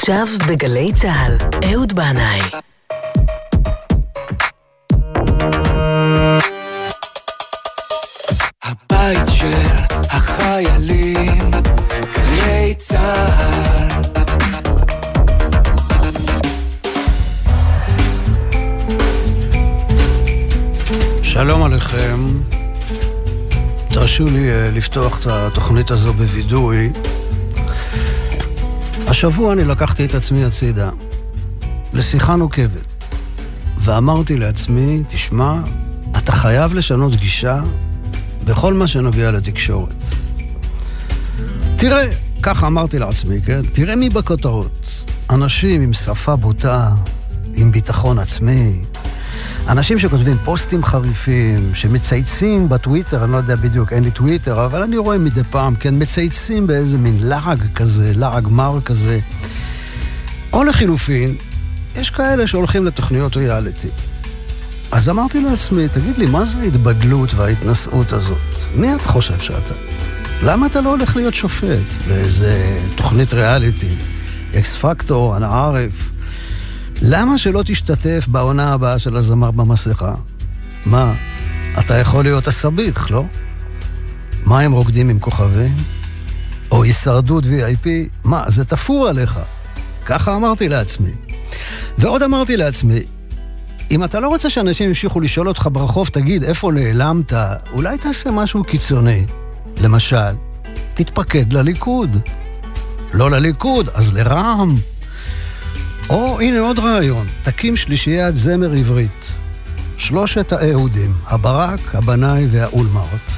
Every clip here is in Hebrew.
עכשיו בגלי צה"ל, אהוד בנאי. הבית של החיילים, גלי צה"ל. שלום עליכם. תרשו לי אה, לפתוח את התוכנית הזו בווידוי. השבוע אני לקחתי את עצמי הצידה, לשיחה נוקבת, ואמרתי לעצמי, תשמע, אתה חייב לשנות גישה בכל מה שנוגע לתקשורת. תראה, ככה אמרתי לעצמי, כן? תראה מי בכותרות. אנשים עם שפה בוטה, עם ביטחון עצמי, אנשים שכותבים פוסטים חריפים, שמצייצים בטוויטר, אני לא יודע בדיוק, אין לי טוויטר, אבל אני רואה מדי פעם, כן, מצייצים באיזה מין לעג כזה, לעג מר כזה. או לחילופין, יש כאלה שהולכים לתוכניות ריאליטי. אז אמרתי לעצמי, תגיד לי, מה זה ההתבדלות וההתנשאות הזאת? מי אתה חושב שאתה? למה אתה לא הולך להיות שופט באיזה תוכנית ריאליטי? אקס פקטור, אנא ערף? למה שלא תשתתף בעונה הבאה של הזמר במסכה? מה, אתה יכול להיות הסביך, לא? מה הם רוקדים עם כוכבים? או הישרדות VIP? מה, זה תפור עליך. ככה אמרתי לעצמי. ועוד אמרתי לעצמי, אם אתה לא רוצה שאנשים ימשיכו לשאול אותך ברחוב, תגיד, איפה נעלמת? אולי תעשה משהו קיצוני. למשל, תתפקד לליכוד. לא לליכוד, אז לרע"מ. או הנה עוד רעיון, תקים שלישיית זמר עברית. שלושת האהודים, הברק, הבנאי והאולמרט.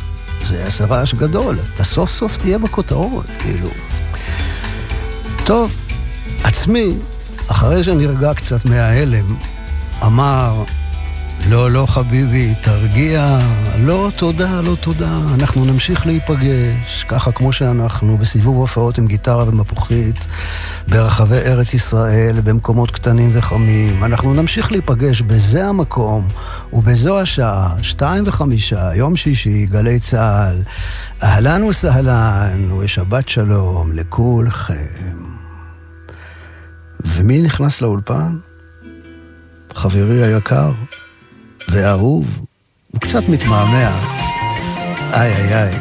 זה יעשה רעש גדול, אתה סוף סוף תהיה בכותרות, כאילו. טוב, עצמי, אחרי שנרגע קצת מההלם, אמר, לא, לא חביבי, תרגיע, לא תודה, לא תודה, אנחנו נמשיך להיפגש, ככה כמו שאנחנו, בסיבוב הופעות עם גיטרה ומפוחית, ברחבי ארץ ישראל, במקומות קטנים וחמים. אנחנו נמשיך להיפגש בזה המקום ובזו השעה, שתיים וחמישה, יום שישי, גלי צה"ל. אהלן וסהלן, ושבת שלום לכולכם. ומי נכנס לאולפן? חברי היקר ואהוב, הוא קצת מתמהמה. איי איי איי.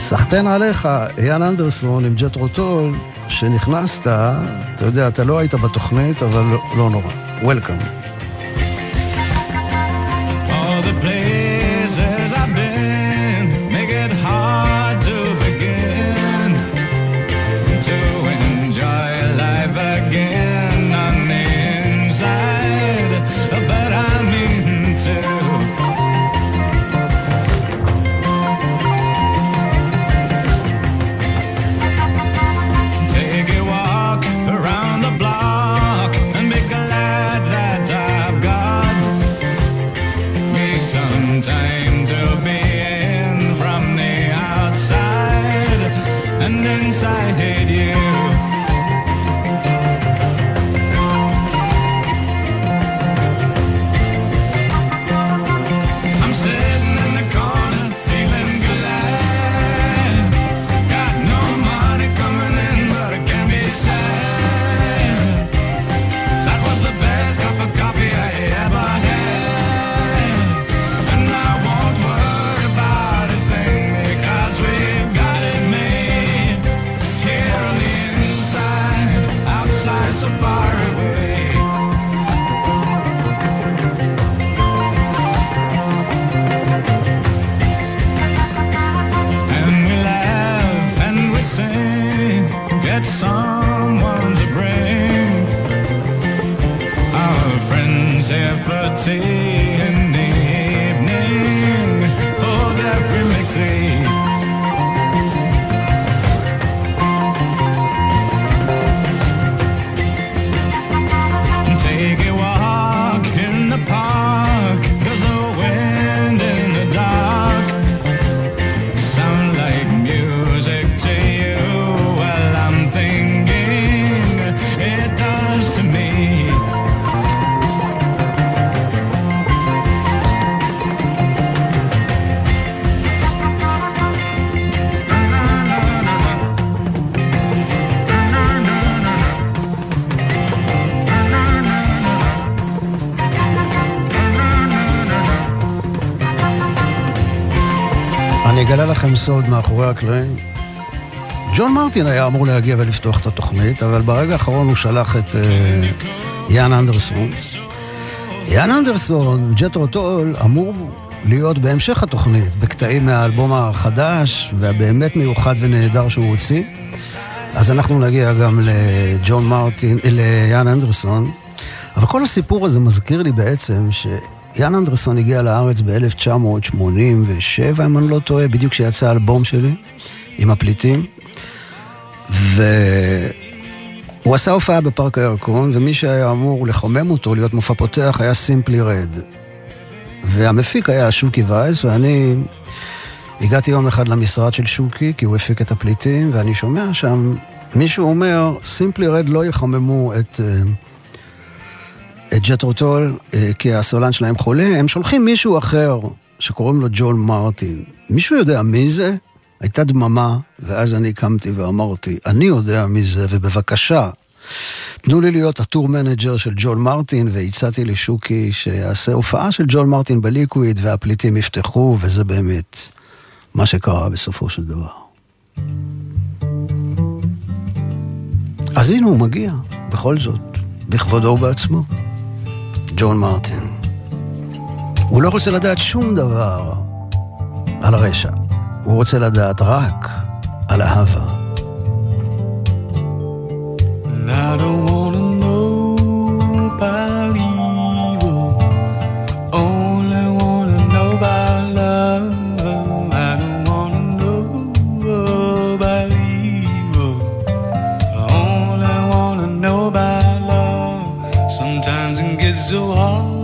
סחטיין עליך, אייל אנדרסון עם ג'ט רוטול, שנכנסת, אתה יודע, אתה לא היית בתוכנית, אבל לא, לא נורא. וולקאם. All the לכם סוד מאחורי הקלעים. ג'ון מרטין היה אמור להגיע ולפתוח את התוכנית, אבל ברגע האחרון הוא שלח את uh, יאן אנדרסון. יאן אנדרסון, ג'טרו טול, אמור להיות בהמשך התוכנית, בקטעים מהאלבום החדש והבאמת מיוחד ונהדר שהוא הוציא. אז אנחנו נגיע גם לג'ון מרטין, ליאן אנדרסון. אבל כל הסיפור הזה מזכיר לי בעצם שיאן אנדרסון הגיע לארץ ב-1987, אם אני לא טועה, בדיוק כשיצא האלבום שלי, עם הפליטים. והוא עשה הופעה בפארק הירקון, ומי שהיה אמור לחמם אותו, להיות מופע פותח, היה סימפלי רד. והמפיק היה שוקי וייס, ואני הגעתי יום אחד למשרד של שוקי, כי הוא הפיק את הפליטים, ואני שומע שם מישהו אומר, סימפלי רד לא יחממו את, את ג'טרו טול, אה, כי הסולן שלהם חולה, הם שולחים מישהו אחר, שקוראים לו ג'ון מרטין. מישהו יודע מי זה? הייתה דממה, ואז אני קמתי ואמרתי, אני יודע מי זה, ובבקשה, תנו לי להיות ה tour manager של ג'ון מרטין, והצעתי לשוקי שיעשה הופעה של ג'ון מרטין בליקוויד, והפליטים יפתחו, וזה באמת מה שקרה בסופו של דבר. אז הנה הוא מגיע, בכל זאת, בכבודו ובעצמו. ג'ון מרטין. הוא לא רוצה לדעת שום דבר על הרשע. הוא רוצה לדעת רק על אהבה. I don't wanna Oh.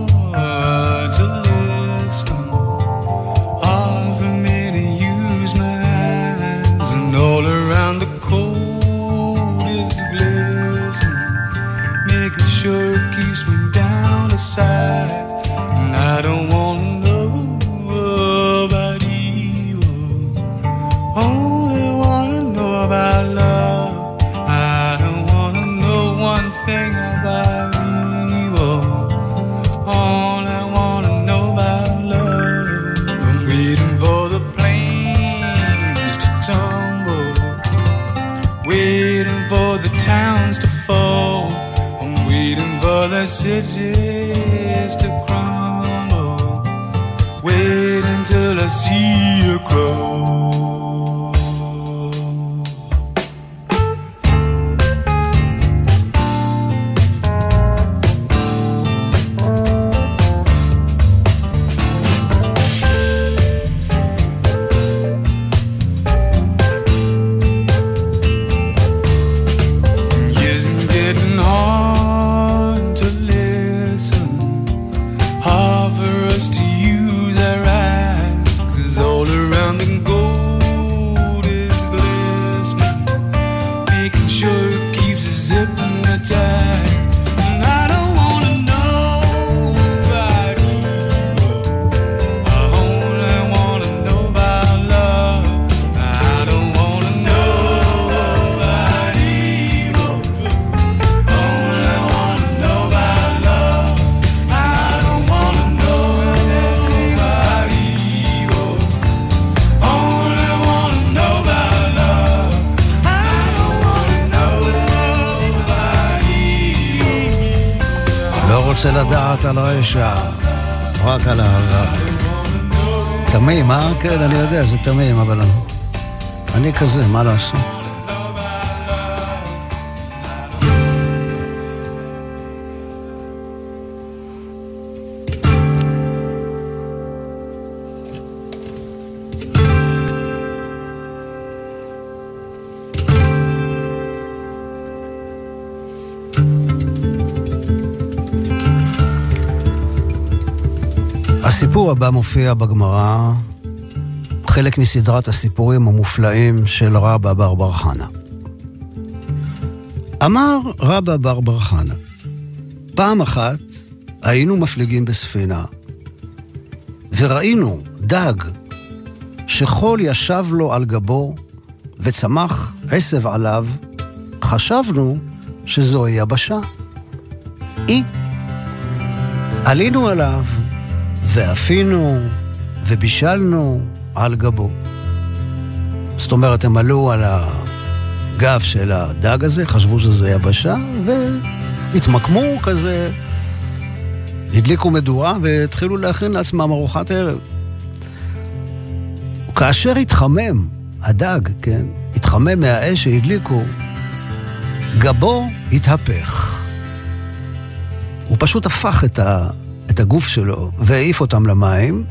רוצה לדעת על רשע, רק על אהבה. תמים, אה? כן, אני יודע, זה תמים, אבל אני כזה, מה לעשות? הבא מופיע בגמרא, חלק מסדרת הסיפורים המופלאים של רבא בר בר חנה. אמר רבא בר בר חנה, פעם אחת היינו מפליגים בספינה, וראינו דג שחול ישב לו על גבו וצמח עשב עליו, חשבנו שזוהי יבשה. אי. עלינו עליו ואפינו ובישלנו על גבו. זאת אומרת, הם עלו על הגב של הדג הזה, חשבו שזה יבשה, והתמקמו כזה, הדליקו מדורה והתחילו להכין לעצמם ארוחת ערב. כאשר התחמם, הדג, כן, התחמם מהאש שהדליקו, גבו התהפך. הוא פשוט הפך את, ה, את הגוף שלו והעיף אותם למים,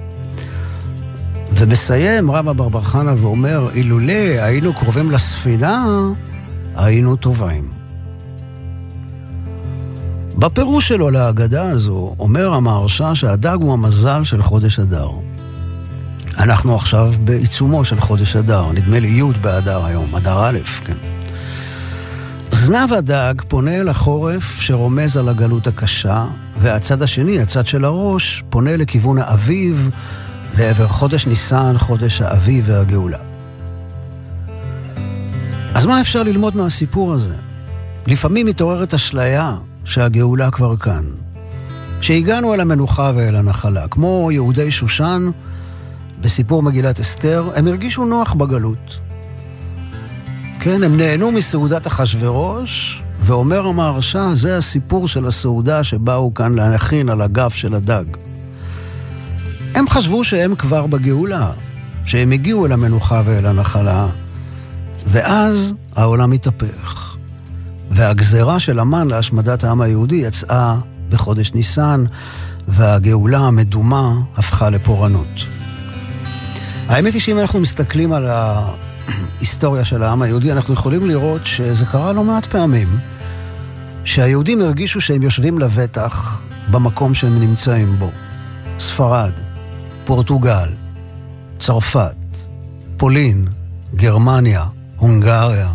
ומסיים רבא בר בר חנה ואומר, אילולא היינו קרובים לספינה, היינו טובעים. בפירוש שלו להגדה הזו, אומר המהרש"א שהדג הוא המזל של חודש אדר. אנחנו עכשיו בעיצומו של חודש אדר, נדמה לי י' באדר היום, אדר א', כן. זנב הדג פונה אל החורף שרומז על הגלות הקשה, והצד השני, הצד של הראש, פונה לכיוון האביב, לעבר חודש ניסן, חודש האביב והגאולה. אז מה אפשר ללמוד מהסיפור הזה? לפעמים מתעוררת אשליה שהגאולה כבר כאן. שהגענו אל המנוחה ואל הנחלה. כמו יהודי שושן, בסיפור מגילת אסתר, הם הרגישו נוח בגלות. כן, הם נהנו מסעודת אחשורוש, ואומר המהרש"א, זה הסיפור של הסעודה שבאו כאן להכין על הגב של הדג. הם חשבו שהם כבר בגאולה, שהם הגיעו אל המנוחה ואל הנחלה, ואז העולם התהפך. והגזרה של המן להשמדת העם היהודי יצאה בחודש ניסן, והגאולה המדומה הפכה לפורענות. האמת היא שאם אנחנו מסתכלים על ההיסטוריה של העם היהודי, אנחנו יכולים לראות שזה קרה לא מעט פעמים, שהיהודים הרגישו שהם יושבים לבטח במקום שהם נמצאים בו. ספרד, פורטוגל, צרפת, פולין, גרמניה, הונגריה.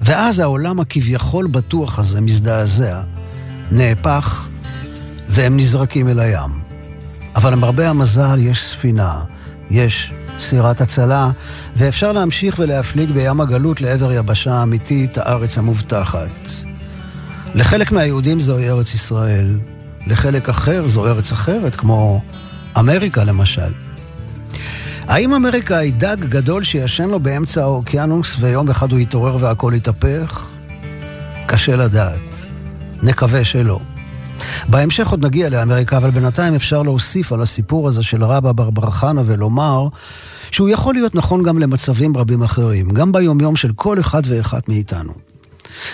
ואז העולם הכביכול בטוח הזה מזדעזע, נהפך, והם נזרקים אל הים. אבל למרבה המזל יש ספינה, יש סירת הצלה, ואפשר להמשיך ולהפליג בים הגלות לעבר יבשה האמיתית, הארץ המובטחת. לחלק מהיהודים זוהי ארץ ישראל, לחלק אחר זו ארץ אחרת, כמו אמריקה למשל. האם אמריקה היא דג גדול שישן לו באמצע האוקיינוס ויום אחד הוא יתעורר והכל יתהפך? קשה לדעת. נקווה שלא. בהמשך עוד נגיע לאמריקה, אבל בינתיים אפשר להוסיף על הסיפור הזה של רבא ברבר חנה ולומר שהוא יכול להיות נכון גם למצבים רבים אחרים, גם ביומיום של כל אחד ואחת מאיתנו.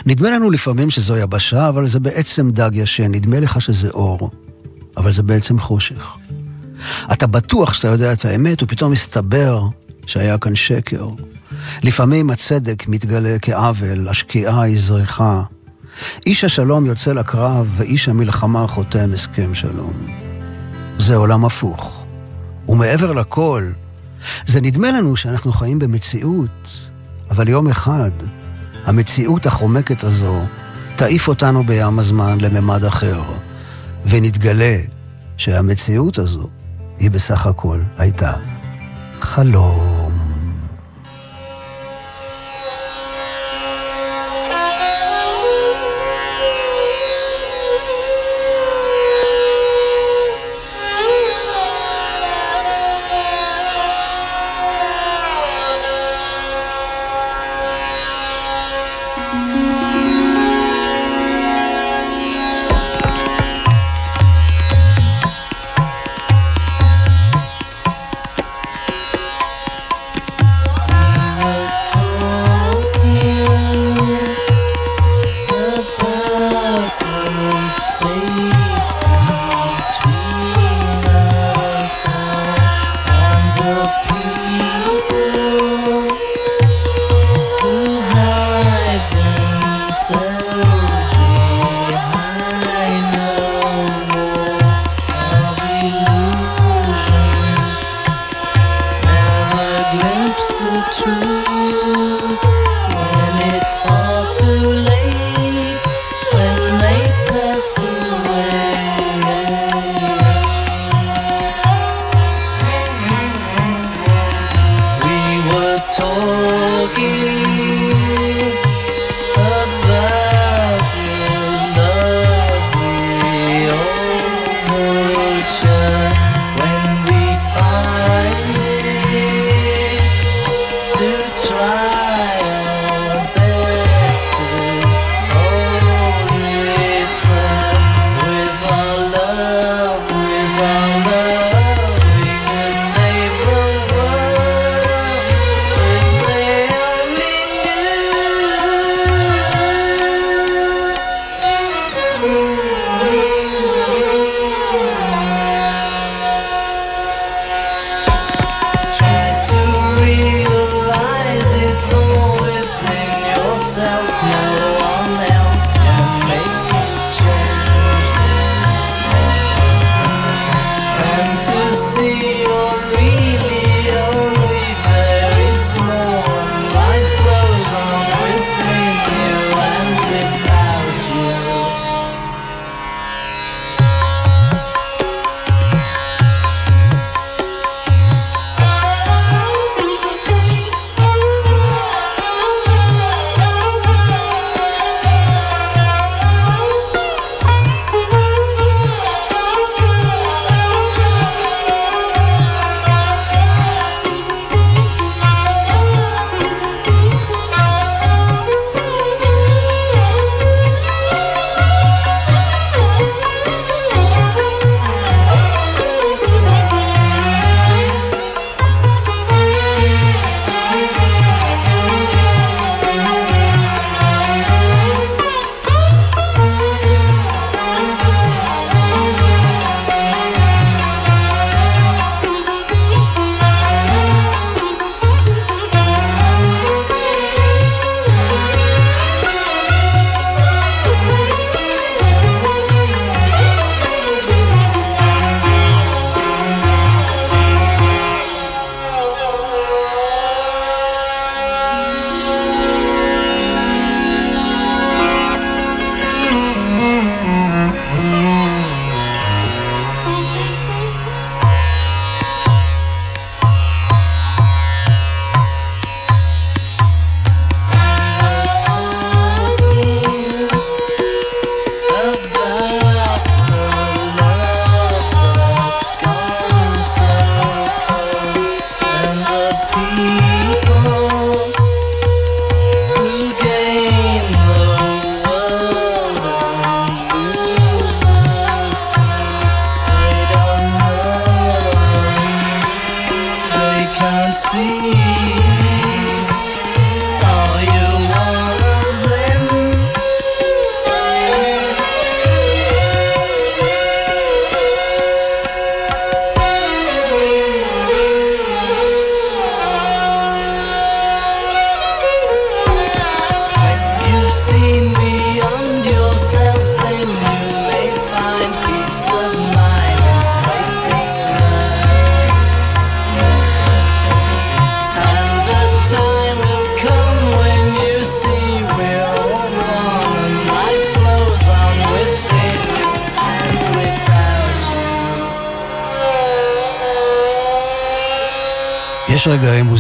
נדמה לנו לפעמים שזו יבשה, אבל זה בעצם דג ישן, נדמה לך שזה אור, אבל זה בעצם חושך. אתה בטוח שאתה יודע את האמת, ופתאום מסתבר שהיה כאן שקר. לפעמים הצדק מתגלה כעוול, השקיעה היא זריחה. איש השלום יוצא לקרב, ואיש המלחמה חותם הסכם שלום. זה עולם הפוך. ומעבר לכל, זה נדמה לנו שאנחנו חיים במציאות, אבל יום אחד, המציאות החומקת הזו תעיף אותנו בים הזמן לממד אחר, ונתגלה שהמציאות הזו היא בסך הכל הייתה חלום.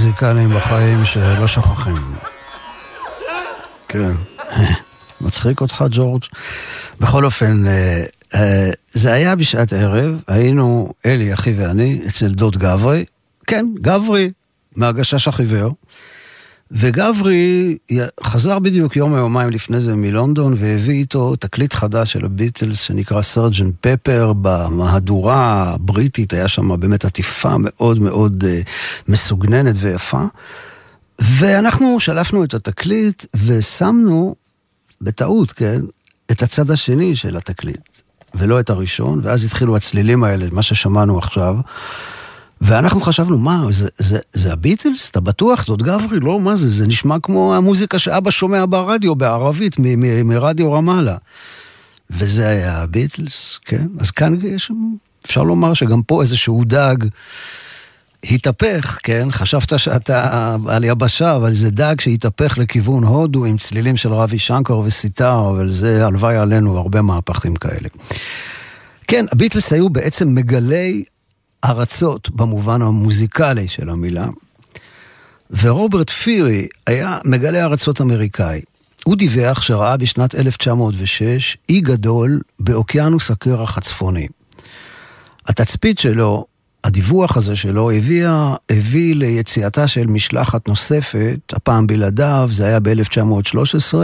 מוזיקליים בחיים שלא שוכחים. כן. מצחיק אותך, ג'ורג'? בכל אופן, אה, אה, זה היה בשעת ערב, היינו, אלי, אחי ואני, אצל דוד גברי. כן, גברי, מהגשש החיוור. וגברי חזר בדיוק יום או יומיים לפני זה מלונדון והביא איתו תקליט חדש של הביטלס שנקרא סרג'ן פפר במהדורה הבריטית, היה שם באמת עטיפה מאוד מאוד uh, מסוגננת ויפה. ואנחנו שלפנו את התקליט ושמנו, בטעות, כן, את הצד השני של התקליט, ולא את הראשון, ואז התחילו הצלילים האלה, מה ששמענו עכשיו. ואנחנו חשבנו, מה, זה, זה, זה הביטלס? אתה בטוח? זאת גברי? לא, מה זה? זה נשמע כמו המוזיקה שאבא שומע ברדיו בערבית, מ- מ- מרדיו רמאללה. וזה היה הביטלס, כן? אז כאן יש, אפשר לומר שגם פה איזשהו דג התהפך, כן? חשבת שאתה על יבשה, אבל זה דג שהתהפך לכיוון הודו עם צלילים של רבי שנקר וסיטר, אבל זה, הלוואי עלינו, הרבה מהפכים כאלה. כן, הביטלס היו בעצם מגלי ארצות במובן המוזיקלי של המילה, ורוברט פירי היה מגלה ארצות אמריקאי. הוא דיווח שראה בשנת 1906 אי גדול באוקיינוס הקרח הצפוני. התצפית שלו, הדיווח הזה שלו, הביאה, הביא ליציאתה של משלחת נוספת, הפעם בלעדיו, זה היה ב-1913,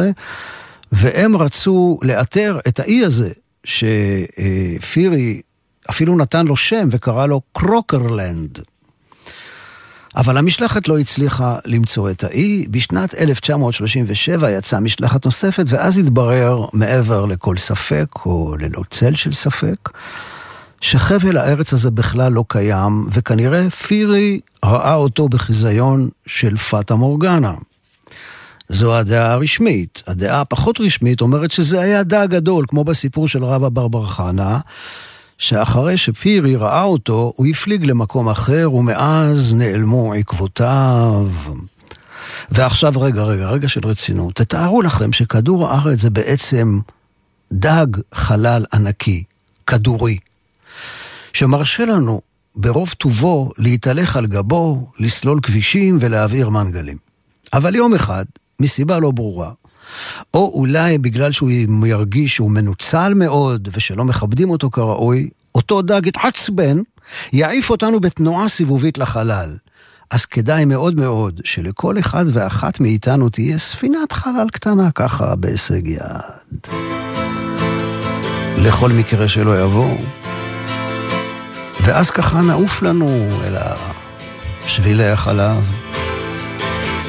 והם רצו לאתר את האי הזה, שפירי אפילו נתן לו שם וקרא לו קרוקרלנד. אבל המשלחת לא הצליחה למצוא את האי. בשנת 1937 יצאה משלחת נוספת, ואז התברר, מעבר לכל ספק, או ללא צל של ספק, שחבל הארץ הזה בכלל לא קיים, וכנראה פירי ראה אותו בחיזיון של פאטה מורגנה. זו הדעה הרשמית. הדעה הפחות רשמית אומרת שזה היה דע גדול, כמו בסיפור של רבא ברבר חנה, שאחרי שפירי ראה אותו, הוא הפליג למקום אחר, ומאז נעלמו עקבותיו. ועכשיו, רגע, רגע, רגע של רצינות. תתארו לכם שכדור הארץ זה בעצם דג חלל ענקי, כדורי, שמרשה לנו ברוב טובו להתהלך על גבו, לסלול כבישים ולהעביר מנגלים. אבל יום אחד, מסיבה לא ברורה, או אולי בגלל שהוא ירגיש שהוא מנוצל מאוד ושלא מכבדים אותו כראוי, אותו דג יתעצבן, יעיף אותנו בתנועה סיבובית לחלל. אז כדאי מאוד מאוד שלכל אחד ואחת מאיתנו תהיה ספינת חלל קטנה ככה בהישג יד. לכל מקרה שלא יבוא. ואז ככה נעוף לנו אל שבילי החלב,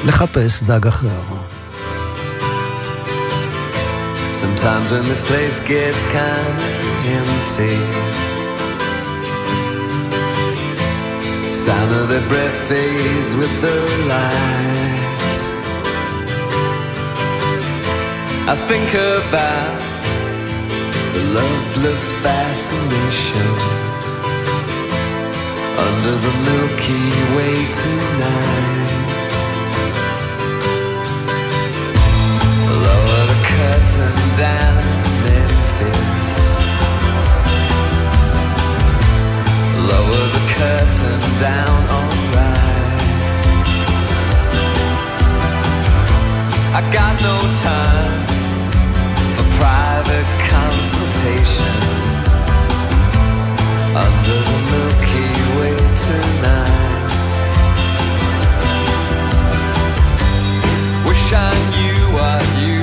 לחפש דג אחר. Sometimes when this place gets kind of empty. Sound of their breath fades with the light. I think about the loveless fascination Under the Milky Way tonight down Memphis. Lower the curtain down on right. I got no time for private consultation under the Milky Way tonight. Wish I knew what you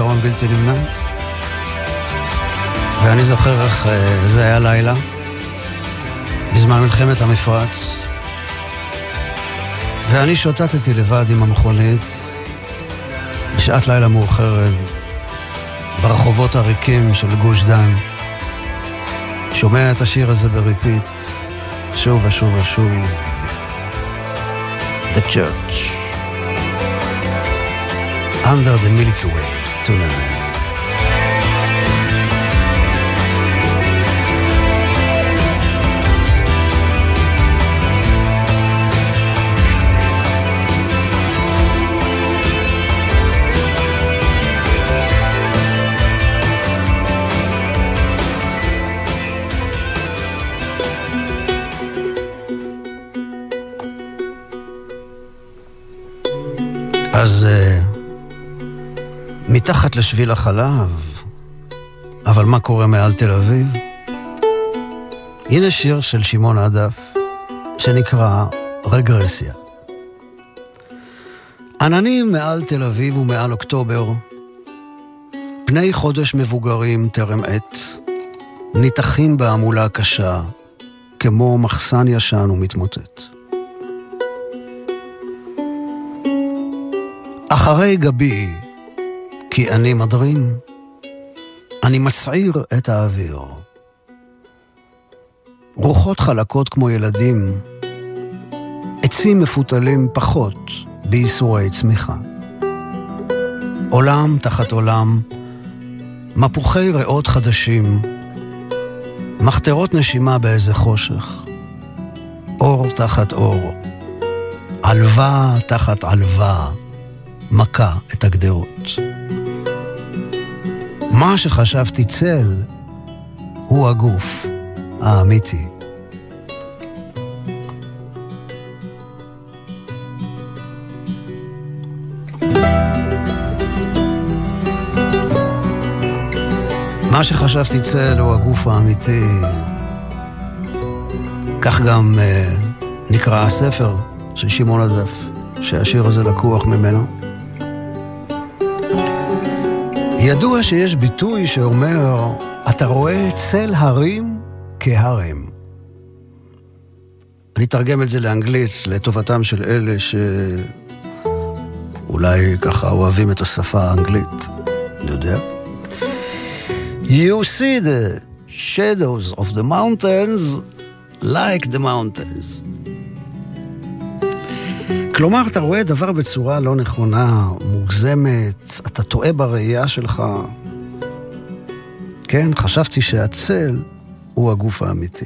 זיכרון בלתי נמנע. ואני זוכר איך אה, זה היה לילה, בזמן מלחמת המפרץ, ואני שוטטתי לבד עם המכונית, בשעת לילה מאוחרת, ברחובות הריקים של גוש דן, שומע את השיר הזה בריפיט, שוב ושוב ושוב. The Church. Under the Milky Way, Tonight. לשביל החלב, אבל מה קורה מעל תל אביב? הנה שיר של שמעון עדף, שנקרא רגרסיה. עננים מעל תל אביב ומעל אוקטובר, פני חודש מבוגרים טרם עת, ניתחים בהמולה קשה, כמו מחסן ישן ומתמוטט. אחרי גבי, כי אני מדרים, אני מצעיר את האוויר. רוחות חלקות כמו ילדים, עצים מפותלים פחות בייסורי צמיחה. עולם תחת עולם, מפוחי ריאות חדשים, מחתרות נשימה באיזה חושך, אור תחת אור, עלווה תחת עלווה. מכה את הגדרות. מה שחשבתי צל הוא הגוף האמיתי. מה שחשבתי צל הוא הגוף האמיתי. כך גם uh, נקרא הספר של שמעון הדף, שהשיר הזה לקוח ממנו. ידוע שיש ביטוי שאומר, אתה רואה צל הרים כהרם. אני אתרגם את זה לאנגלית לטובתם של אלה שאולי ככה אוהבים את השפה האנגלית, אני יודע. You see the shadows of the mountains like the mountains. כלומר, אתה רואה דבר בצורה לא נכונה, מוגזמת, אתה טועה בראייה שלך. כן, חשבתי שהצל הוא הגוף האמיתי.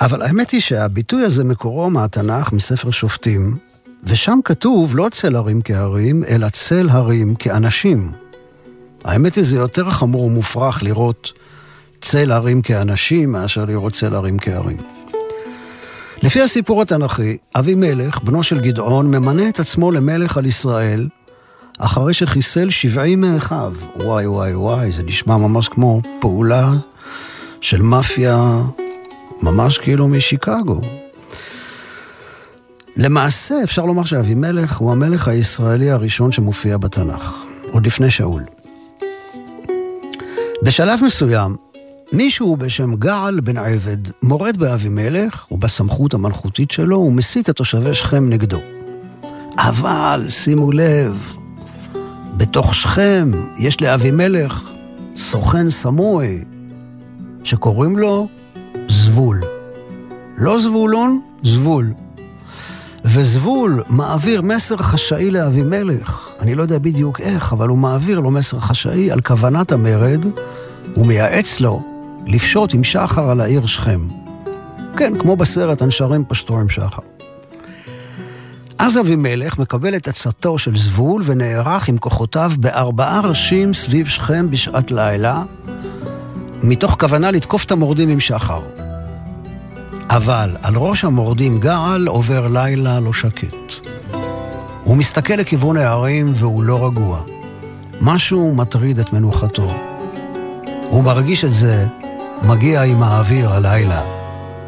אבל האמת היא שהביטוי הזה מקורו מהתנ"ך, מספר שופטים, ושם כתוב לא צל הרים כהרים, אלא צל הרים כאנשים. האמת היא, זה יותר חמור ומופרך לראות צל הרים כאנשים מאשר לראות צל הרים כהרים. לפי הסיפור התנ"כי, אבימלך, בנו של גדעון, ממנה את עצמו למלך על ישראל, אחרי שחיסל שבעים מאחיו. וואי וואי וואי, זה נשמע ממש כמו פעולה של מאפיה, ממש כאילו משיקגו. למעשה, אפשר לומר שאבימלך הוא המלך הישראלי הראשון שמופיע בתנ"ך, עוד לפני שאול. בשלב מסוים, מישהו בשם געל בן עבד מורד באבימלך ובסמכות המלכותית שלו ומסית את תושבי שכם נגדו. אבל שימו לב, בתוך שכם יש לאבימלך סוכן סמוי שקוראים לו זבול. לא זבולון, זבול. וזבול מעביר מסר חשאי לאבימלך. אני לא יודע בדיוק איך, אבל הוא מעביר לו מסר חשאי על כוונת המרד, הוא מייעץ לו לפשוט עם שחר על העיר שכם. כן, כמו בסרט הנשרים פשטו עם שחר. אז אבימלך מקבל את עצתו של זבול ונערך עם כוחותיו בארבעה ראשים סביב שכם בשעת לילה, מתוך כוונה לתקוף את המורדים עם שחר. אבל על ראש המורדים געל עובר לילה לא שקט. הוא מסתכל לכיוון הערים והוא לא רגוע. משהו מטריד את מנוחתו. הוא מרגיש את זה מגיע עם האוויר הלילה.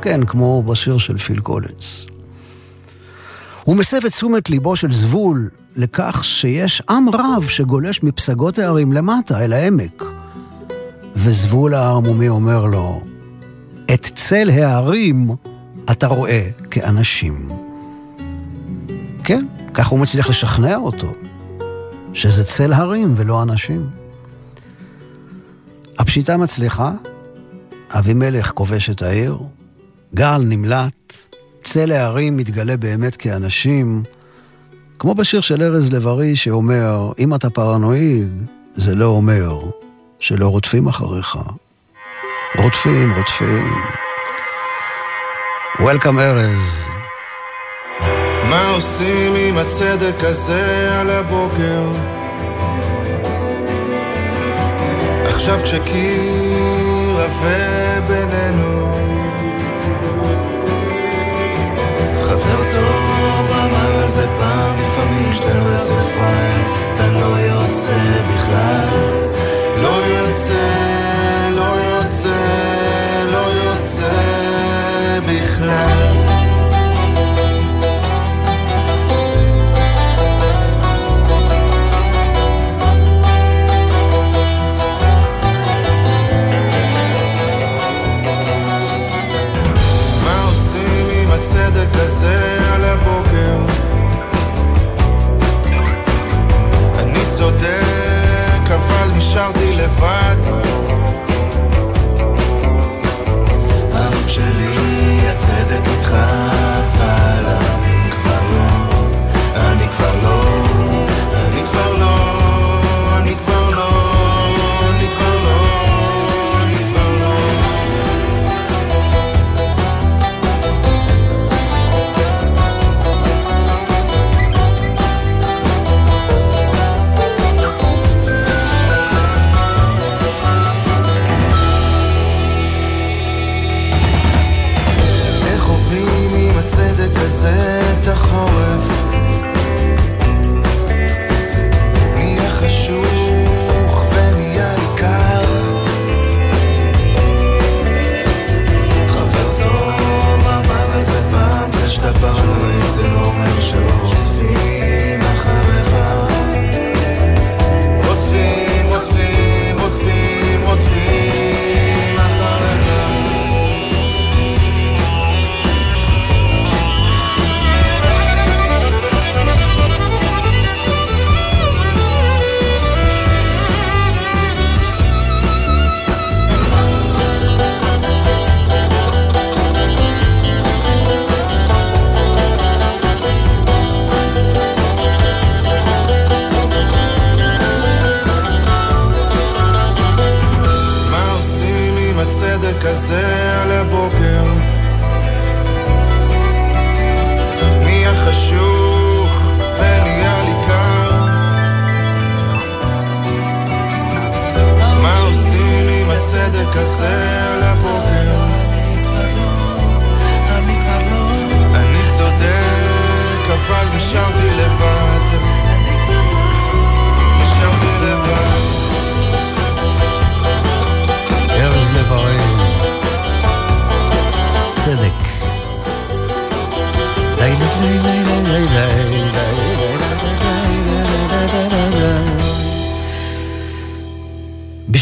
כן, כמו בשיר של פיל קולינס. הוא מסב את תשומת ליבו של זבול לכך שיש עם רב שגולש מפסגות הערים למטה, אל העמק. וזבול הערמומי אומר לו, את צל הערים אתה רואה כאנשים. כן, כך הוא מצליח לשכנע אותו, שזה צל הרים ולא אנשים. הפשיטה מצליחה, אבימלך כובש את העיר, גל נמלט, צל הערים מתגלה באמת כאנשים, כמו בשיר של ארז לב-ארי שאומר, אם אתה פרנואיד, זה לא אומר שלא רודפים אחריך. רודפים, רודפים. Welcome ארז. מה עושים עם הצדק הזה על הבוקר? עכשיו כשקיר עבה בינינו. חבר טוב אמר על זה פעם לפעמים שאתה לא יוצא פראייר אתה לא יוצא בכלל. לא יוצא, לא יוצא, לא יוצא בכלל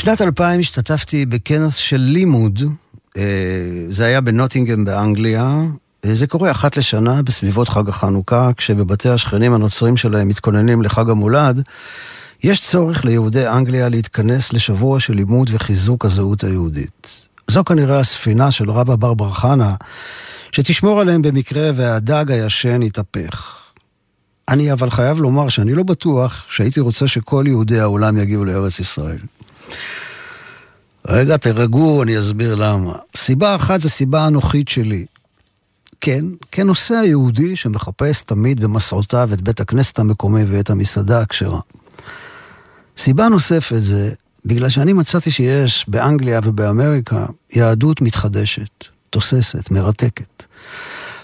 בשנת 2000 השתתפתי בכנס של לימוד, אה, זה היה בנוטינגהם באנגליה. זה קורה אחת לשנה בסביבות חג החנוכה, כשבבתי השכנים הנוצרים שלהם מתכוננים לחג המולד. יש צורך ליהודי אנגליה להתכנס לשבוע של לימוד וחיזוק הזהות היהודית. זו כנראה הספינה של רבא בר בר חנה, שתשמור עליהם במקרה והדג הישן יתהפך. אני אבל חייב לומר שאני לא בטוח שהייתי רוצה שכל יהודי העולם יגיעו לארץ ישראל. רגע, תרגעו, אני אסביר למה. סיבה אחת זה סיבה אנוכית שלי. כן, כנוסע יהודי שמחפש תמיד במסעותיו את בית הכנסת המקומי ואת המסעדה הכשרה. סיבה נוספת זה בגלל שאני מצאתי שיש באנגליה ובאמריקה יהדות מתחדשת, תוססת, מרתקת.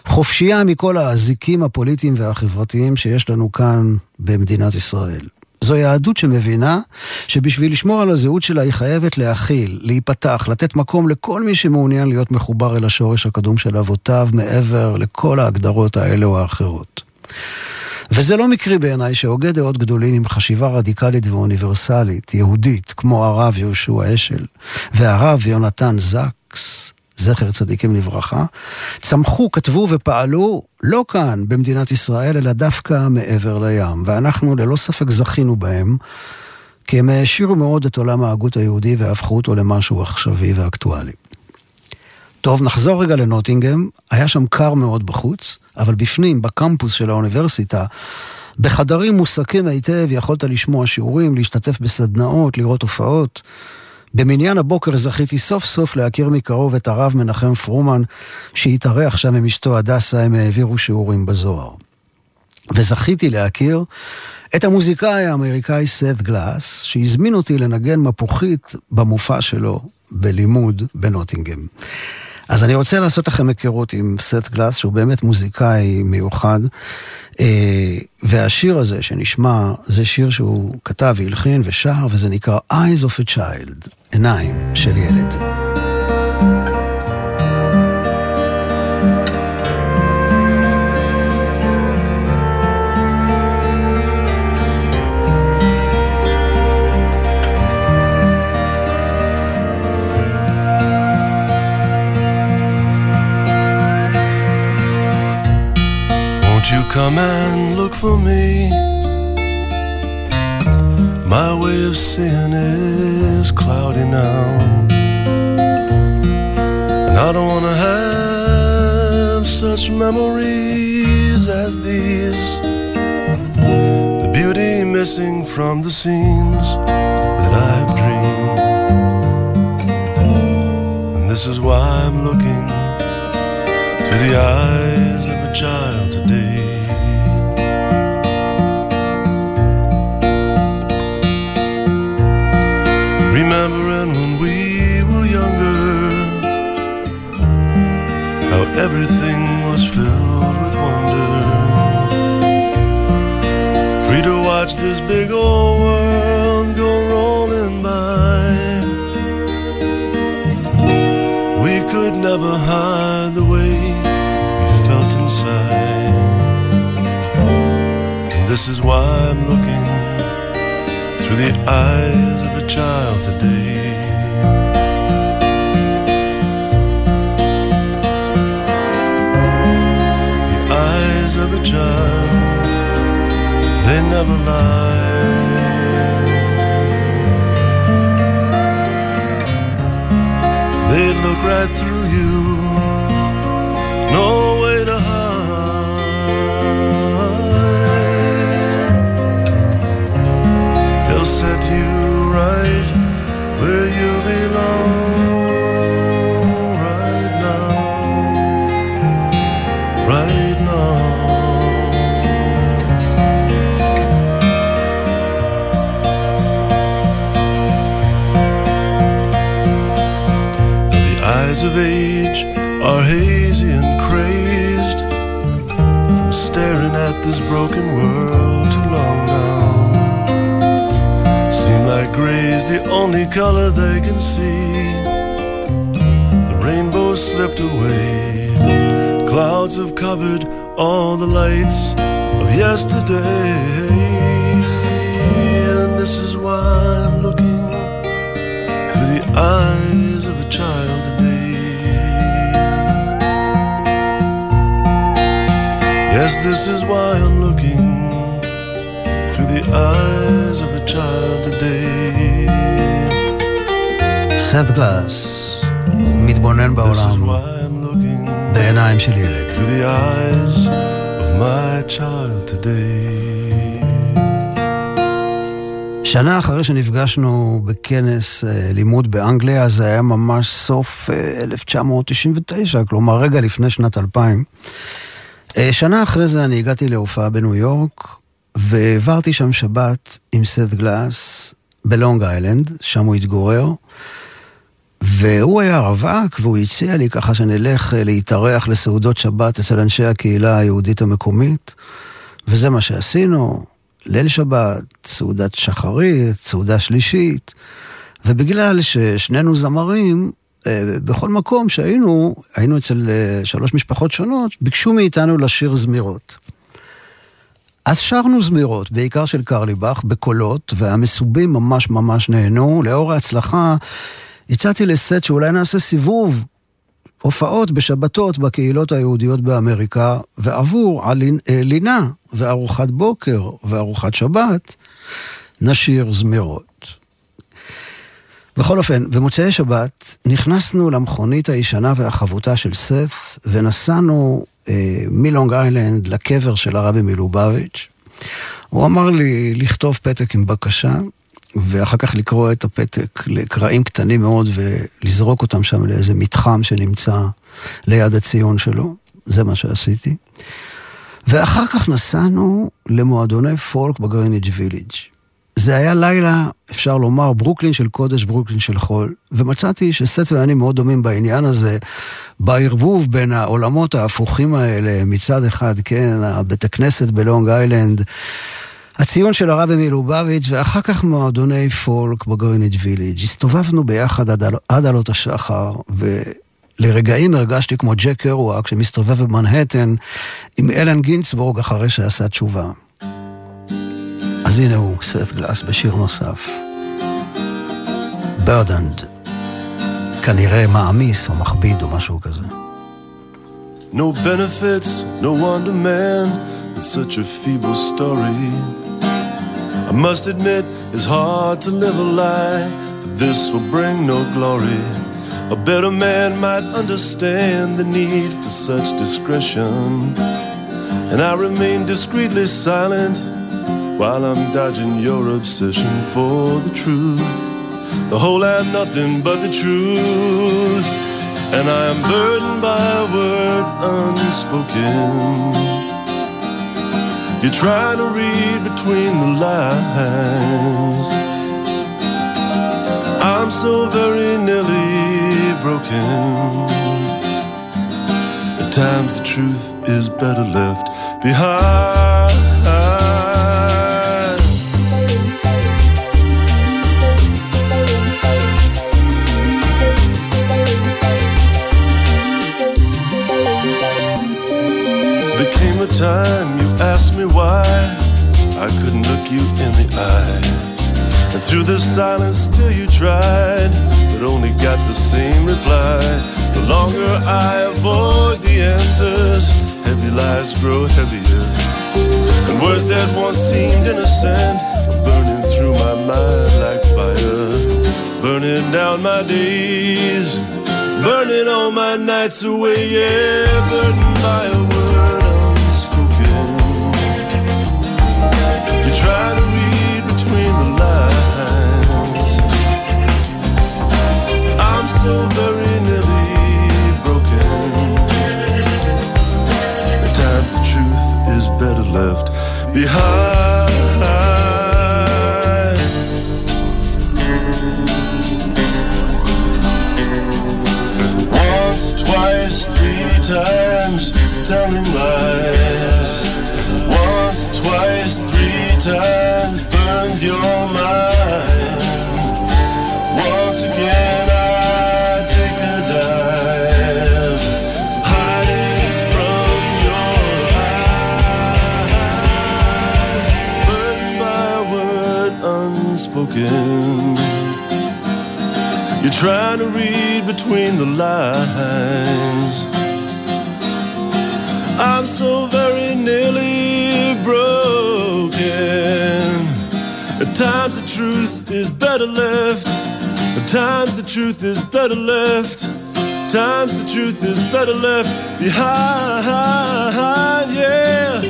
חופשייה מכל האזיקים הפוליטיים והחברתיים שיש לנו כאן במדינת ישראל. זו יהדות שמבינה שבשביל לשמור על הזהות שלה היא חייבת להכיל, להיפתח, לתת מקום לכל מי שמעוניין להיות מחובר אל השורש הקדום של אבותיו מעבר לכל ההגדרות האלה או האחרות. וזה לא מקרי בעיניי שהוגי דעות גדולים עם חשיבה רדיקלית ואוניברסלית, יהודית, כמו הרב יהושע אשל והרב יונתן זקס, זכר צדיקים לברכה, צמחו, כתבו ופעלו לא כאן במדינת ישראל, אלא דווקא מעבר לים, ואנחנו ללא ספק זכינו בהם, כי הם העשירו מאוד את עולם ההגות היהודי והפכו אותו למשהו עכשווי ואקטואלי. טוב, נחזור רגע לנוטינגהם. היה שם קר מאוד בחוץ, אבל בפנים, בקמפוס של האוניברסיטה, בחדרים מוסקים היטב, יכולת לשמוע שיעורים, להשתתף בסדנאות, לראות הופעות. במניין הבוקר זכיתי סוף סוף להכיר מקרוב את הרב מנחם פרומן, שהתארח שם עם אשתו הדסה, הם העבירו שיעורים בזוהר. וזכיתי להכיר את המוזיקאי האמריקאי סת גלאס, שהזמין אותי לנגן מפוחית במופע שלו בלימוד בנוטינגהם. אז אני רוצה לעשות לכם היכרות עם סט גלאס, שהוא באמת מוזיקאי מיוחד. אה, והשיר הזה שנשמע, זה שיר שהוא כתב והלחין ושר, וזה נקרא Eyes of a Child, עיניים של ילד. Come and look for me. My way of seeing is cloudy now. And I don't want to have such memories as these. The beauty missing from the scenes that I've dreamed. And this is why I'm looking through the eyes of a child everything was filled with wonder. Free to watch this big old world go rolling by. We could never hide the way we felt inside. And this is why I'm looking through the eyes of a child today. Child, they never lie. They look right through gray's the only color they can see. The rainbow slipped away. Clouds have covered all the lights of yesterday. And this is why I'm looking through the eyes of a child today. Yes, this is why I'm looking through the eyes of a child today. סט גלאס, מתבונן בעולם בעיניים של ילד. through the eyes of my child today. שנה אחרי שנפגשנו בכנס אה, לימוד באנגליה, זה היה ממש סוף אה, 1999, כלומר רגע לפני שנת 2000. אה, שנה אחרי זה אני הגעתי להופעה בניו יורק, והעברתי שם שבת עם סט גלאס בלונג איילנד, שם הוא התגורר. והוא היה רווק, והוא הציע לי ככה שנלך אה, להתארח לסעודות שבת אצל אנשי הקהילה היהודית המקומית, וזה מה שעשינו, ליל שבת, סעודת שחרית, סעודה שלישית, ובגלל ששנינו זמרים, אה, בכל מקום שהיינו, היינו אצל אה, שלוש משפחות שונות, ביקשו מאיתנו לשיר זמירות. אז שרנו זמירות, בעיקר של קרליבך, בקולות, והמסובים ממש ממש נהנו. לאור ההצלחה, הצעתי לסט שאולי נעשה סיבוב הופעות בשבתות בקהילות היהודיות באמריקה, ועבור אה, לינה וארוחת בוקר וארוחת שבת, נשיר זמירות. בכל אופן, במוצאי שבת נכנסנו למכונית הישנה והחבוטה של סף, ונסענו אה, מלונג איילנד לקבר של הרבי מלובביץ'. הוא אמר לי לכתוב פתק עם בקשה, ואחר כך לקרוא את הפתק לקרעים קטנים מאוד ולזרוק אותם שם לאיזה מתחם שנמצא ליד הציון שלו. זה מה שעשיתי. ואחר כך נסענו למועדוני פולק בגריניג' ויליג'. זה היה לילה, אפשר לומר, ברוקלין של קודש, ברוקלין של חול, ומצאתי שסט ואני מאוד דומים בעניין הזה, בערבוב בין העולמות ההפוכים האלה, מצד אחד, כן, הבית הכנסת בלונג איילנד, הציון של הרבי מלובביץ', ואחר כך מועדוני פולק בגריניג' ויליג'. הסתובבנו ביחד עד, עד עלות השחר, ולרגעים הרגשתי כמו ג'ק קרואק שמסתובב במנהטן עם אלן גינצבורג אחרי שעשה תשובה. אז הנה הוא, סת גלאס בשיר נוסף. ברדנד. כנראה מעמיס או מכביד או משהו כזה. No benefits, no wonder man, it's such a feeble story. I must admit, it's hard to live a lie, that this will bring no glory. A better man might understand the need for such discretion. And I remain discreetly silent while I'm dodging your obsession for the truth. The whole and nothing but the truth. And I am burdened by a word unspoken. You're trying to read between the lines. I'm so very nearly broken. At times the truth is better left behind. time me why I couldn't look you in the eye. And through the silence, still you tried, but only got the same reply. The longer I avoid the answers, heavy lies grow heavier. And words that once seemed innocent are burning through my mind like fire, burning down my days, burning all my nights away, yeah, burning by trying to read between the lines. I'm so very nearly broken. The truth is better left behind. Once, twice, three times, telling three times burns your mind. Once again, I take a dive, hiding from your eyes, by unspoken. You're trying to read between the lines. I'm so very nearly Times the truth is better left. Times the truth is better left. Times the truth is better left behind. Yeah,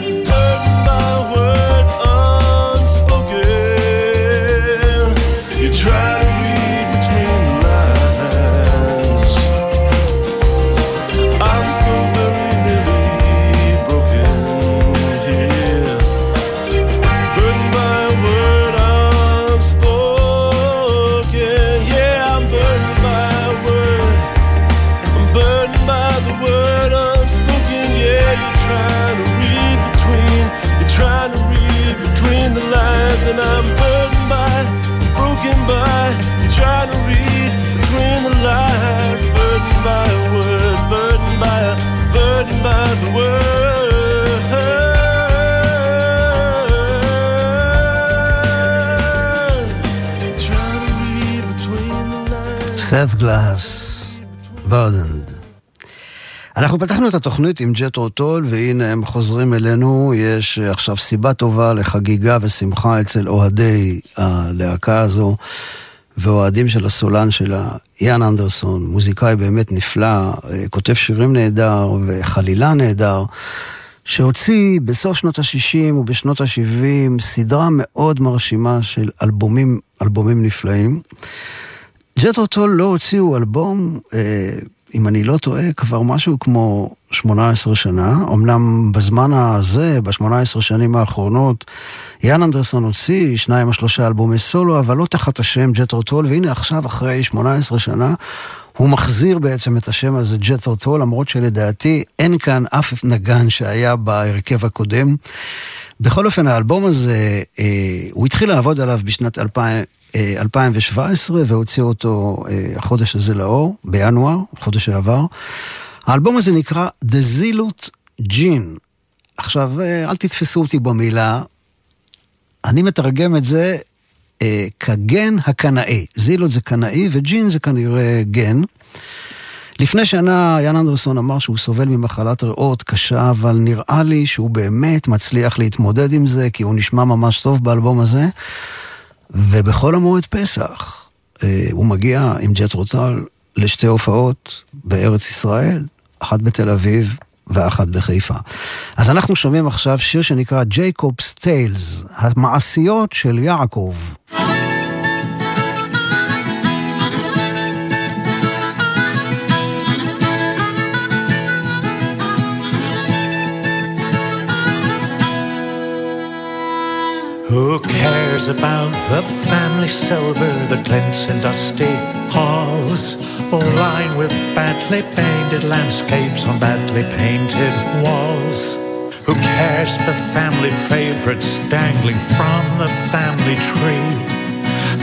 סף גלאס, בורדנד. אנחנו פתחנו את התוכנית עם ג'טרו טול, והנה הם חוזרים אלינו. יש עכשיו סיבה טובה לחגיגה ושמחה אצל אוהדי הלהקה הזו, ואוהדים של הסולן שלה, יאן אנדרסון, מוזיקאי באמת נפלא, כותב שירים נהדר וחלילה נהדר. שהוציא בסוף שנות ה-60 ובשנות ה-70 סדרה מאוד מרשימה של אלבומים, אלבומים נפלאים. ג'טרו טול לא הוציאו אלבום, אה, אם אני לא טועה, כבר משהו כמו 18 שנה. אמנם בזמן הזה, ב-18 שנים האחרונות, יאן אנדרסון הוציא שניים או שלושה אלבומי סולו, אבל לא תחת השם ג'טרו טול, והנה עכשיו, אחרי 18 שנה, הוא מחזיר בעצם את השם הזה ג'טרו טול, למרות שלדעתי אין כאן אף נגן שהיה בהרכב הקודם. בכל אופן, האלבום הזה, אה, הוא התחיל לעבוד עליו בשנת 2000, 2017 אה, והוציא אותו אה, החודש הזה לאור, בינואר, חודש שעבר. האלבום הזה נקרא The Zilut Gin. עכשיו, אה, אל תתפסו אותי במילה, אני מתרגם את זה אה, כגן הקנאי. זילות זה קנאי וג'ין זה כנראה גן. לפני שנה יאן אנדרסון אמר שהוא סובל ממחלת ריאות קשה, אבל נראה לי שהוא באמת מצליח להתמודד עם זה, כי הוא נשמע ממש טוב באלבום הזה. ובכל המועד פסח, אה, הוא מגיע עם ג'ט רוטל לשתי הופעות בארץ ישראל, אחת בתל אביב ואחת בחיפה. אז אנחנו שומעים עכשיו שיר שנקרא ג'ייקובס טיילס, המעשיות של יעקב. Who cares about the family silver that glints in dusty halls? Or Lined with badly painted landscapes on badly painted walls. Who cares for family favorites dangling from the family tree?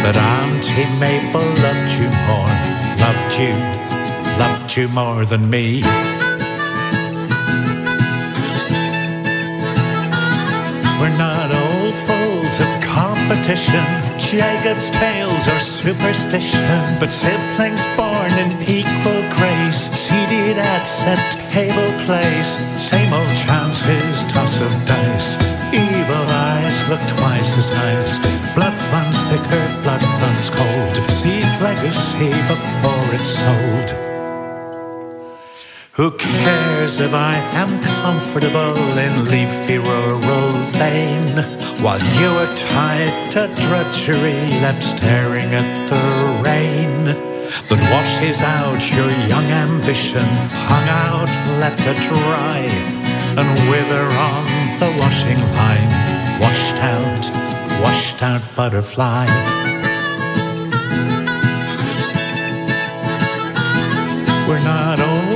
But Auntie Mabel loved you more, loved you, loved you more than me. We're not competition. Jacob's tales are superstition, but siblings born in equal grace, seated at set table place. Same old chances, toss of dice. Evil eyes look twice as nice. Blood runs thicker, blood runs cold. Sees legacy before it's sold. Who cares if I am comfortable in leafy rural lane? While you are tied to drudgery left staring at the rain. That washes out your young ambition hung out left to dry And wither on the washing line. Washed out, washed out butterfly. We're not old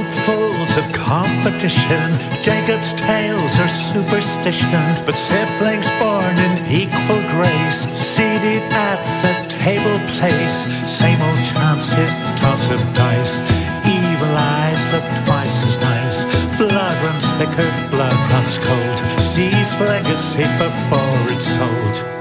of competition. Jacob's tales are superstition, but siblings born in equal grace, seated at a table place. Same old chances, toss of dice. Evil eyes look twice as nice. Blood runs thicker, blood runs cold. Sees legacy before it's sold.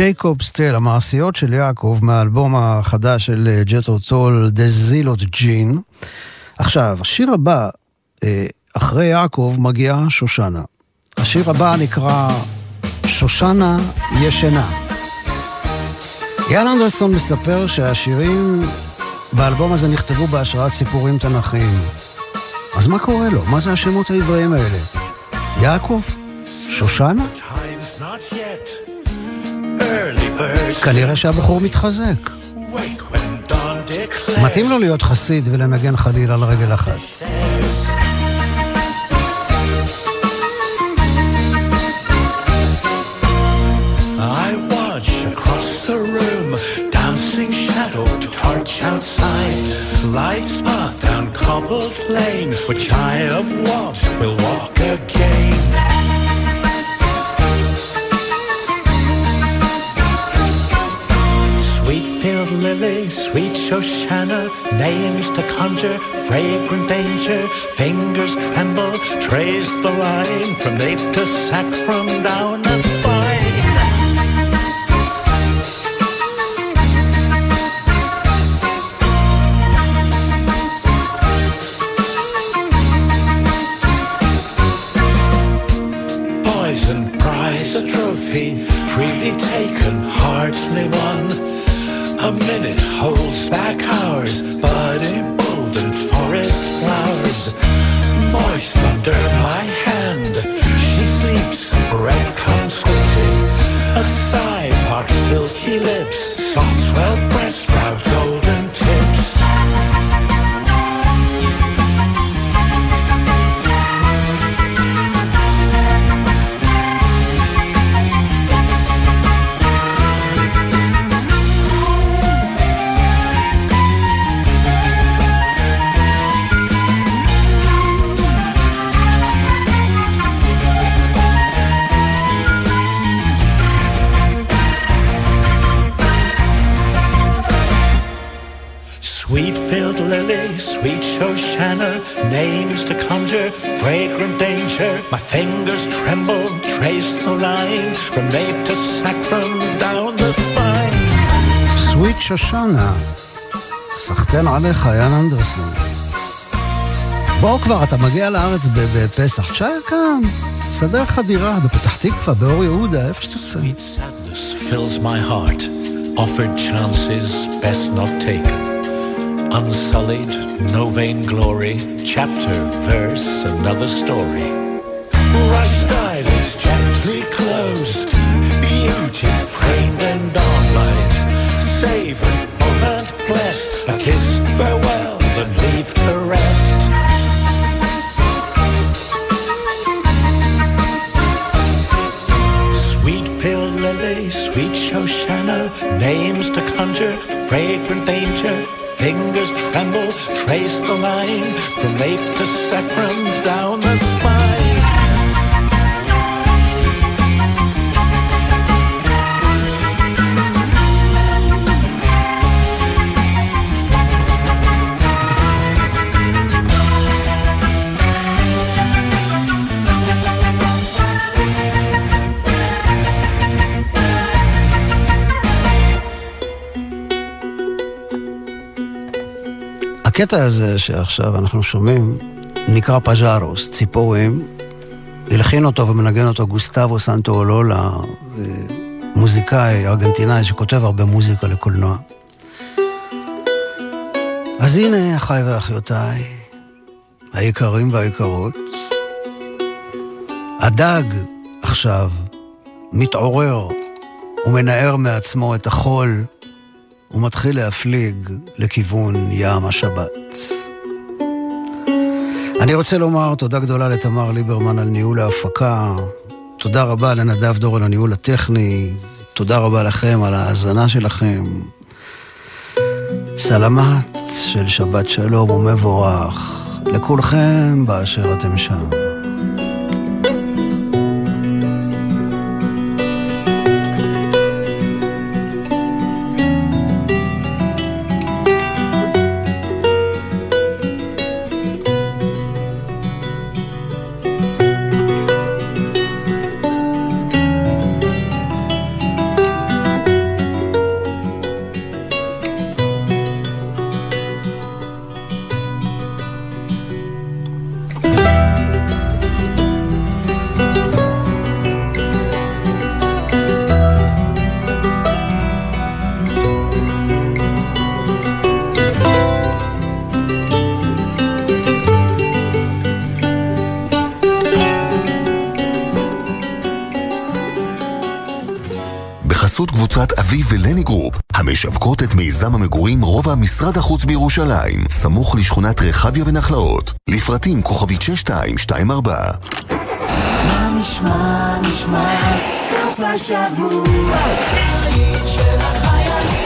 ג'ייקוב סטייל, המעשיות של יעקב מהאלבום החדש של ג'טרו צול, דה זילות ג'ין. עכשיו, השיר הבא, אה, אחרי יעקב, מגיעה שושנה. השיר הבא נקרא שושנה ישנה. יאן אנדרסון מספר שהשירים באלבום הזה נכתבו בהשראת סיפורים תנכיים. אז מה קורה לו? מה זה השמות העבריים האלה? יעקב? שושנה? כנראה שהבחור מתחזק. מתאים לו להיות חסיד ולנגן חליל על רגל אחת. Outside. Lights path down cobbled lane, which I have walked, will walk again. Lily, sweet Shoshana, names to conjure, fragrant danger, fingers tremble, trace the line from nape to sacrum down the spine. names to conjure, fragrant danger. My fingers tremble, trace the line from nape to sacrum down the spine. סוויט שושנה, סחטיין עליך, יאן אנדרסון. בוא כבר, אתה מגיע לארץ ב- בפסח, תשאר כאן, סדר לך דירה בפתח תקווה, באור יהודה, איפה שתרצה. Sweet sadness fills my heart, offered chances best not taken. Unsullied, no vain glory, chapter, verse, another story. Rushed eyelids gently closed, beauty framed in dawnlight. Savor moment blessed, a kiss farewell, then leave to rest. Sweet pale lily, sweet Shoshana, names to conjure, fragrant danger. Fingers tremble, trace the line from nape to sacrum down the spine. הקטע הזה שעכשיו אנחנו שומעים נקרא פז'ארוס, ציפורים. הלחין אותו ומנגן אותו גוסטבו סנטו אולולה, אה, מוזיקאי ארגנטינאי שכותב הרבה מוזיקה לקולנוע. אז הנה, אחיי ואחיותיי, היקרים והיקרות, הדג עכשיו מתעורר ומנער מעצמו את החול ומתחיל להפליג לכיוון ים השבת. אני רוצה לומר תודה גדולה לתמר ליברמן על ניהול ההפקה, תודה רבה לנדב דור על הניהול הטכני, תודה רבה לכם על ההאזנה שלכם. סלמת של שבת שלום ומבורך לכולכם באשר אתם שם. גרופ, המשווקות את מיזם המגורים רובע משרד החוץ בירושלים, סמוך לשכונת רחביה ונחלאות. לפרטים כוכבית 6224. מה נשמע, נשמע, סוף השבוע, של החיילים.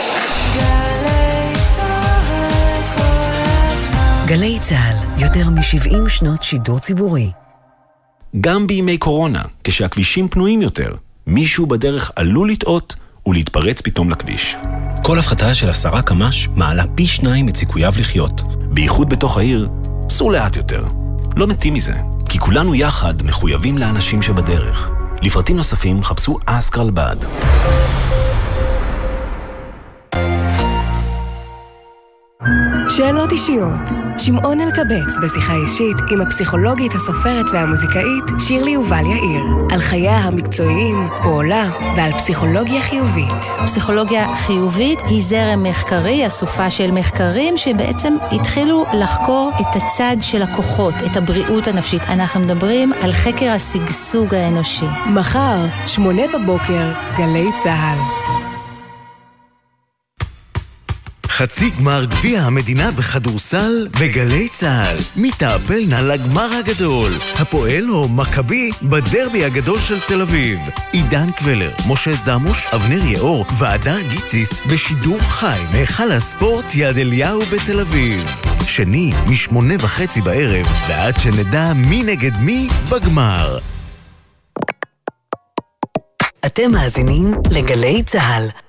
גלי צה"ל, יותר מ-70 שנות שידור ציבורי. גם בימי קורונה, כשהכבישים פנויים יותר, מישהו בדרך עלול לטעות ולהתפרץ פתאום לכביש. כל הפחתה של עשרה קמ"ש מעלה פי שניים את סיכוייו לחיות. בייחוד בתוך העיר, סעו לאט יותר. לא מתים מזה, כי כולנו יחד מחויבים לאנשים שבדרך. לפרטים נוספים חפשו אסקרלבד. שאלות אישיות. שמעון אלקבץ בשיחה אישית עם הפסיכולוגית, הסופרת והמוזיקאית שירלי יובל יאיר. על חייה המקצועיים, פועלה ועל פסיכולוגיה חיובית. פסיכולוגיה חיובית היא זרם מחקרי, אסופה של מחקרים שבעצם התחילו לחקור את הצד של הכוחות, את הבריאות הנפשית. אנחנו מדברים על חקר השגשוג האנושי. מחר, שמונה בבוקר, גלי צה"ל. חצי גמר גביע המדינה בכדורסל בגלי צה"ל. מי תעפלנה לגמר הגדול? הפועל או מכבי בדרבי הגדול של תל אביב. עידן קבלר, משה זמוש, אבנר יאור והדר גיציס בשידור חי מהיכל הספורט יד אליהו בתל אביב. שני, משמונה וחצי בערב, ועד שנדע מי נגד מי בגמר. אתם מאזינים לגלי צה"ל.